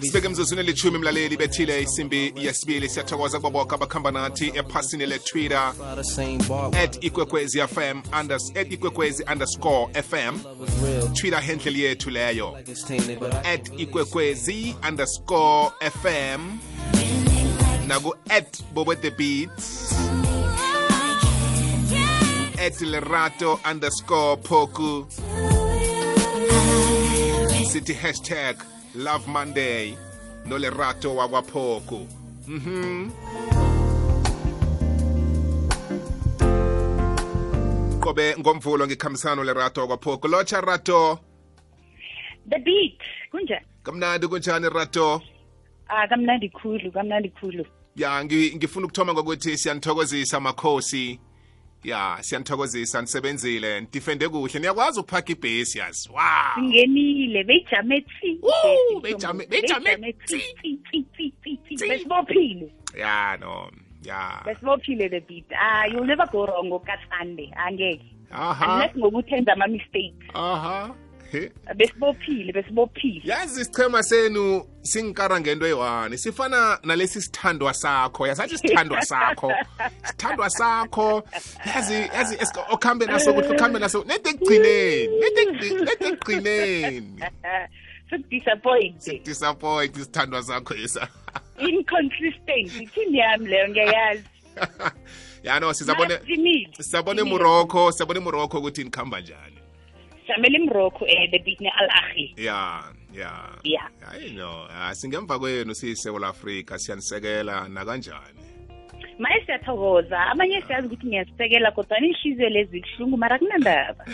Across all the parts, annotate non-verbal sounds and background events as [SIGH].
sibeke emzuzwini elithumi mlaleli bethile isimbi yesibili siyathokoza kubo boke abakhamba nathi ephasini le-twitter. by the same bar. at ikwekwezi fm at ikwekwezi underscore fm twitter handle yethu leyo. Like it's tainted, but I at ikwekwezi underscore fm naku at bobo the beats. At lerato underscore poku sithi hashtag love monday. Nolerato wakwapoku mhm qobe ngomvulo ngikhambisana lerato wakwapoku lotsha rato the beat kunjani kamnandi kunjani rato? Ah kamnandi khulu kamnandi khulu. Ya ngi- ngifuna ukuthoma ngokuthi siyanithokozisa makhosi. Ya siyanithokozisa nisebenzile nidifende kuhle. Niyakwazi ukuphakha ibhesi yazi. Wa. Singenile beyijame tsi beyijame- besibophile. Ya no ya. Besibophile the beat ah you'll never go wrong okasunday angeke. Aha. Unless ngokuthi enza ama-mistakes. Aha. Besibophile besibophile. Yazi isichema senu singikara ngento eyi-one. Sifana nalesi sithandwa sakho. Yasathi sithandwa sakho. [LAUGHS] Sithandwa sakho. Yazi yazi okhambe naso kuhle ukhambe naso. Nede ekugcineni nede ekugci- nede ekugcineni. [LAUGHS] Sikudisappoint disappoint isithandwa sakho yesa [LAUGHS] inconsistent ithini yami leyo? Ngiyayazi. Ya no sizabone sizabone Simile. emorocco sizabone emorocco ukuthi nikhamba njani. Jamele imrocco eh the beat ne-al ahli ya ya. Yeah. hayi no ah, singemva kwenu siyisewula afrika siyanisekela nakanjani? Maye siyathokoza. Amanye siyazi ukuthi ngiyasisekela kodwa inhliziyo lezi kuhlungu mara kunandaba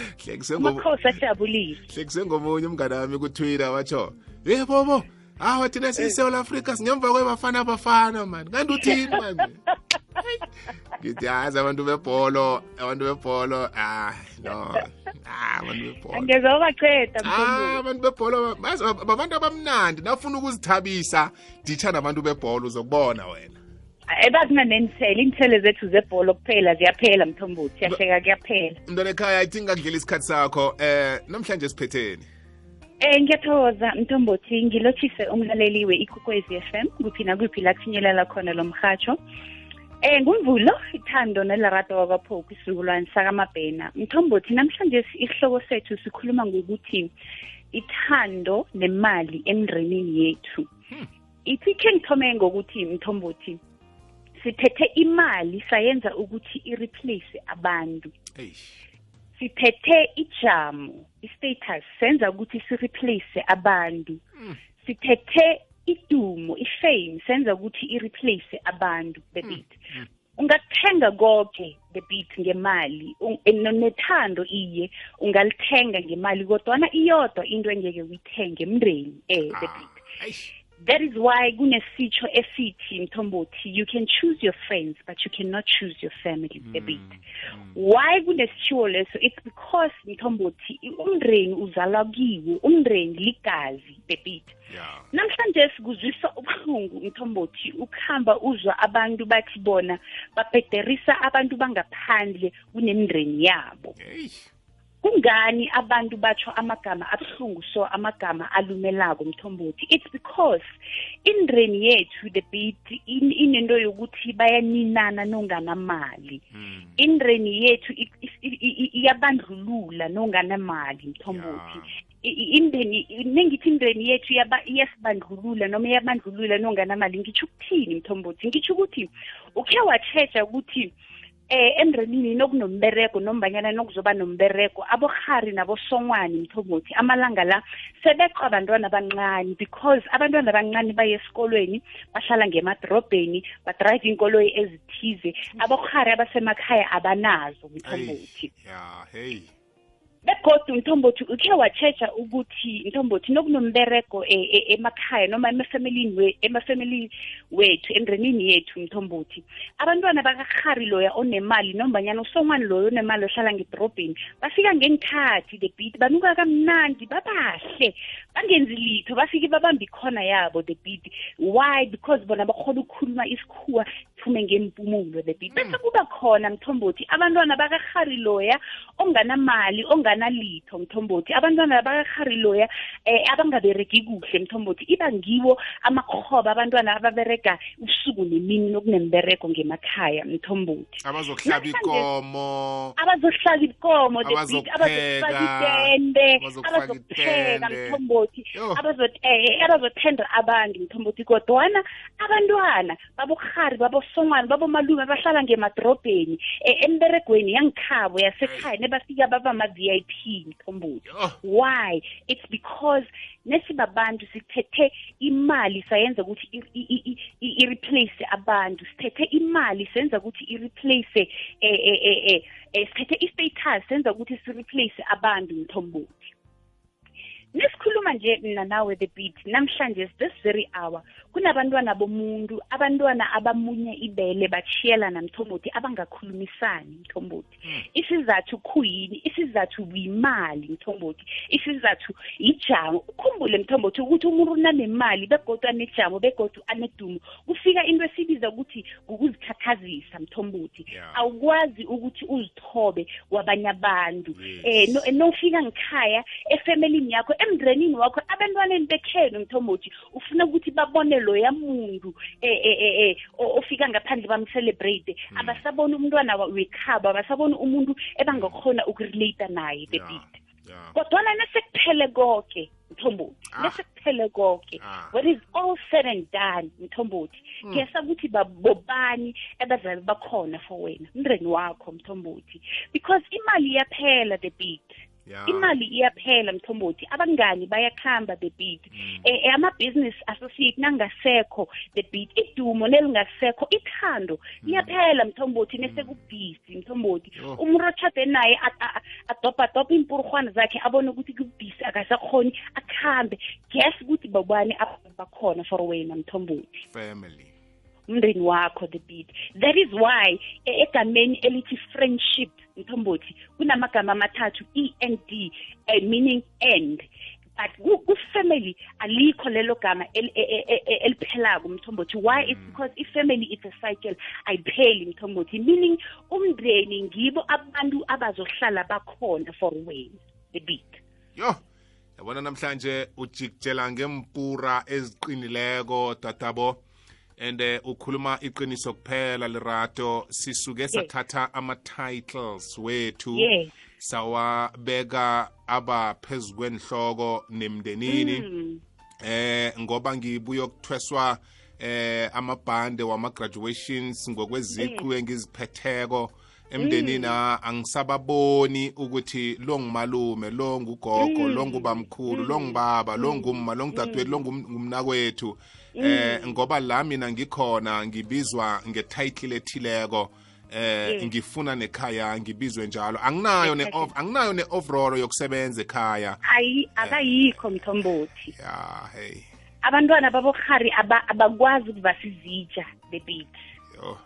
amakhosi ajabulile. Hlekise ngomunye umngane wami kutwitter watsho ye bobo hawa thina siyisewula africa singemva kwebafana bafana mani kanti uthini mani [LAUGHS] ngithi hayi abantu bebholo abantu bebholo ah no ah abantu bebholo. Angeza ubaqeda Ah, abantu bebholo babantu abamnandi nafuna ukuzithabisa ditha nabantu bebholo uzokubona wena. Ebakunanensele iinthelo zethu zebholo kuphela ziyaphela mthombothi siyahleka kuyaphela. Mntwana ekhaya i think isikhathi sakho eh namhlanje siphetheni Eh ngiyathokoza mthombothi ngilotshise umlaleliwe we-ikwekwezi f m kuphi nakuphi la khona lo mrhatsho um ngumvulo ithando nelarato wakwaphokho isizukulwane sakamabhena. Mthombothi namhlanje isihloko sethu sikhuluma ngokuthi ithando nemali emndrenini yethu. Ithi khe ngithome ngokuthi mthombothi sithethe imali sayenza ukuthi i-replace abantu. Sithethe ijamo i-status senza ukuthi si-replace abantu. Sithethe idumo i-fame senza ukuthi i-replace abantu the beat ungakuthenga konke the beat ngemali Un- no- nethando iye ungalithenga ngemali kodwana iyodwa into engeke uyithenge mndeni eh the beat eish. That is why kunesitsho esithi mthombothi you can choose your friends but you cannot choose your family a bit why kunesitshiwo leso? It's because mthombothi i- umndeni uzalwa kiwo umndeni ligazi a bit ya namhlanje sikuzwisa ubuhlungu mthombothi ukuhamba uzwa abantu bathi bona babhederisa abantu bangaphandle kunemndeni yabo. Eish kungani abantu batsho amagama abuhlungu so amagama alumelako mthombothi? It's because indreni yethu the in- inento yokuthi bayaninana nonganamali. Mm. indreni yethu iyabandlulula nonganamali mthombothi. Indeni nengithi indreni yethu iyasibandlulula noma iyabandlulula nonganamali ngitsho ukuthini mthombothi? Ngitsho ukuthi ukhe watsheja ukuthi eh emndrenini nokunombereko nombanyana nokuzoba nombereko abohari nabosongwani mthombothi amalanga la sebeqa abantwana abancane because abantwana abancane baye esikolweni bahlala ngemadorobheni badrive inkoloyi ezithize abohari abasemakhaya abanazo mthombothi. Ya hey. Begodu mthombothi ukhe watsheja ukuthi mthombothi nokunombereko e- e- emakhaya noma emafamilini we- emafamilini wethu emndrenini yethu mthombothi abantwana bakarhari loya onemali nombanyana usongwani loyo onemali ohlala ngedorobheni bafika ngengikhathi the beat banuka kamnandi babahle bangenzi litho bafike babambe ikhona yabo the beat. Why? Because bona bakhona ukukhuluma isikhuwa phume ngempumulo the beat. Bese kuba khona mthombothi abantwana bakarhari loya onganamali onganalitho mthombothi. Abantwana bakarhari loya eh abangaberegi kuhle mthombothi. Iba ngiwo amakhoba abantwana ababerega usuku nemini nokunembereko ngemakhaya mthombothi. Abazokuhlaba ikomo. Abazohlaba ikomo the beat Abazokupheka, abazofaka itende abazokufaka abazokupheka itende. mthombothi. Yo. abazot eh abazothenda abantu mthombothi kodwana abantwana babokhari babosongwana babomalume abahlala ngemadrobheni eh, emberegweni yangikhabo yasekhaya nebafika baba ma-vip mthombothi Yo. why? It's because nesibabantu sithethe imali sayenza ukuthi i- i- i- i- i-replace abantu. Sithethe imali senza ukuthi i-replace eh, eh, eh, eh, eh, sithethe i-status senza ukuthi si-replace abantu mthombothi nesikhuluma nje mina nawe the beat. Namhlanje this very hour kunabantwana bomuntu abantwana abamunye ibele bachiyelana mthombothi abangakhulumisani mthombothi isizathu khuyini? Isizathu yimali mthombothi isizathu ijamo ukhumbule mthombothi ukuthi umuntu unanemali begodu anejamo begodu anedumo. Kufika into esibiza ukuthi ngukuzikhakhazisa mthombothi Yeah. awukwazi ukuthi uzithobe kwabanye abantu. Yes. eh no nofika ngikhaya efemelini yakho emndrenini wakho abantwaneni bekhenu mthombothi ufuna ukuthi babone loya muntu eh eh eh eh, o- ofika ngaphandle bamcelebrate abasabona umntwana wa- wekhabo abasabona umuntu ebangakhona ukurelate naye the Yeah. beat Yeah. kodwana nesekuphele konke mthombothi Ah. nesekuphele konke Ah. when is all said and done mthombothi kuyasa ukuthi babobani abazali bakhona for wena umndeni wakho mthombothi because imali iyaphela the beat Yeah. Imali iyaphela mthombothi. Abangani bayakhamba the beat. Eh eh, ama-business associate nangasekho the beat. Idumo nelingasekho ithando liyaphela mthombothi nesekubhisi mthombothi. Yo. umuntu otshade naye a- a- adobhadobha iimpurhwana zakhe abone ukuthi kubhisi akasakhoni akhambe. Guess ukuthi babani abantu bakhona for wena mthombothi? Family. Umndeni wakho the beat. That is why e- egameni elithi friendship mthombothi kunamagama amathathu e and d eh, meaning end. But ku- ku-family alikho lelo gama el- e- e- e- e- eliphelako mthombothi. Why? It's because i-family is a cycle ayipheli mthombothi. Meaning umndeni ngibo abantu abazohlala bakhona for wena the beat. Yo yabona namhlanje ujikjela ngempura eziqinileko tatabo. And eh, ukhuluma iqiniso kuphela lerato. Sisuke sathatha ama-titles wethu. Yes. sawabeka aba phezu kwenhloko nemndenini. Mm. eh ngoba ngibuye ukuthweswa eh amabhande wama graduations ngokweziqu engiziphetheko. Emndenini ah, angisababoni ukuthi lo ngumalume lo ngugogo lo ngubamkhulu lo ngubaba lo ngumma lo ngudadewethu lo ngum- ngumnakwethu. Eh ngoba la mina ngikhona ngibizwa ngetitle ethileko. Eh ngifuna nekhaya ngibizwe njalo. Anginayo ne Exactly. anginayo ne overall yokusebenza ekhaya. Ayi akayikho mthombothi. Ya hey. Abantwana babokhari aba- abakwazi ukuvasizitsha the beat yo.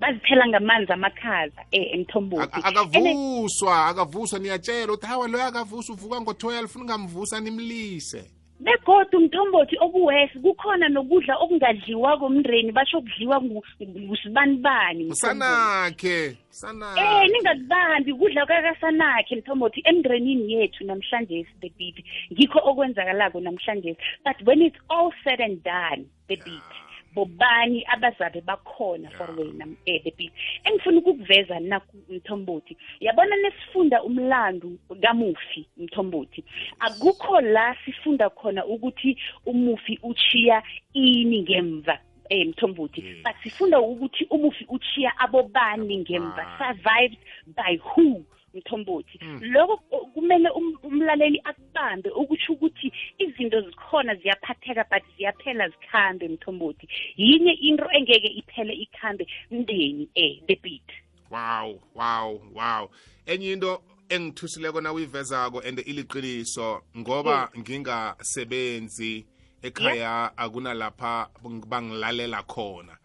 Bazithela ngamanzi amakhaza eh, emthombothi. Ak- akavuswa akavuswa niyatshela ukuthi hawa loyo akavuswa uvuka ngo-12 ufuna ungamvusa nimlise. Begodu mthombothi okuwesi kukhona nokudla okungadliwa komndeni basho kudliwa ngu- ngusibanibani mthombothi. usanakhe eh usanakhe ningakubambi kudla kwakasanakhe mthombothi emndrenini yethu namhlanje the beat ngikho okwenzakalako namhlanje but when it's all said and done the beat bobani abazabe bakhona for wena eh the beat engifuna ukukuveza naku mthombothi yabona nesifunda umlando kamufi mthombothi? Akukho la sifunda khona ukuthi umufi uchiya ini ngemva eh mthombothi. Yes. but sifunda ukuthi umufi uchiya abobani ngemva. Survived by who? Mthombothi lokho kumele um- umlaleli akubambe ukuthi ukuthi izinto zikhona ziyaphatheka but ziyaphela zikhambe mthombothi yinye into engeke iphele ikhambe mndeni eh the beat. Wow wow wow. Enye into engithusileko na uyivezako and iliqiniso ngoba ngingasebenzi ekhaya akunalapha bangilalela khona. a- a-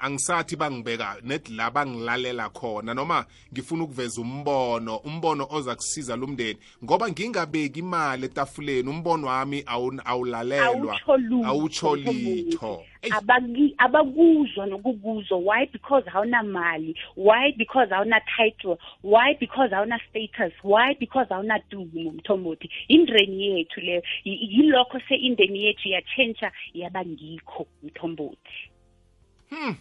angisathi bangibeka net la bangilalela khona noma ngifuna ukuveza umbono umbono oza kusiza lumndeni ngoba ngingabeki imali etafuleni umbono wami awun- awulalelwa awutsho lutho awutsho Mthombothi. litho. Eyi, Abaki- abakuzwa nokukuzwa. Why? Because awunamali why? Because awuna title. Why? Because awuna status. Why? Because awuna dumo mthombothi indreni yethu leyo Y- yilokho se indeni yethu yatshentsha yaba ngikho mthombothi Hmm.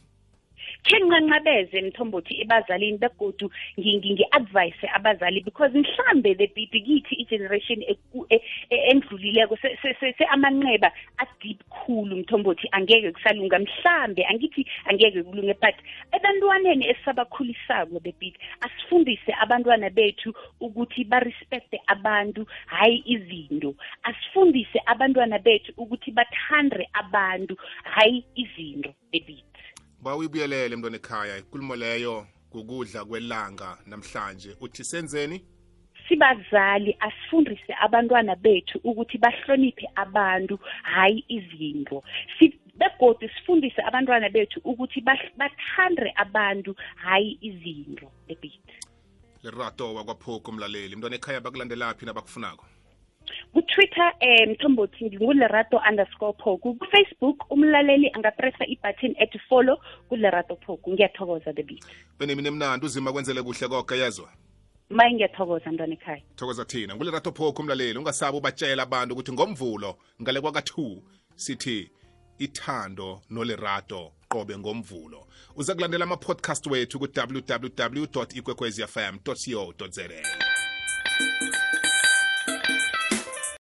khe nginqanqabeze mthombothi ebazalini begodu ngi- ngi- ngi-advise abazali because mhlambe the bit kithi i-generation eku- e- e- endlulileko se- se- se- se amanxeba adeep khulu mthombothi angeke kusalunga. Mhlambe angithi angeke kulunge but ebantwaneni esisabakhulisako the bit asifundise abantwana bethu ukuthi barespecte abantu hayi izinto. Asifundise abantwana bethu ukuthi bathande abantu hayi izinto the bit ba uyibuyelele mntwana ekhaya inkulumo leyo kukudla kwelanga namhlanje. Uthi senzeni? Sibazali asifundise abantwana bethu ukuthi bahloniphe abantu hayi izinto. Si- begodu sifundise abantwana bethu ukuthi bahl- bathande abantu hayi izinto ebit lerato wakwaphoko umlaleli mntwana ekhaya bakulandelaphi nabakufunako? Ku-twitter um mthombothi ngingulerato underscore phoku kufacebook umlaleli angapressa ibutton ethi follow kulerato phoku ngiyathokoza the bit benemini emnandi uzima kwenzele kuhle koke yezwa maye ngiyathokoza mntwana ekhaya. Thokoza thina. Ngulerato phokho umlaleli ungasabi ubatshela abantu ukuthi ngomvulo ngale kwaka-2 sithi ithando nolerato qobe ngomvulo. Uza kulandela ama-podcast wethu ku-www ikwekwezfm co za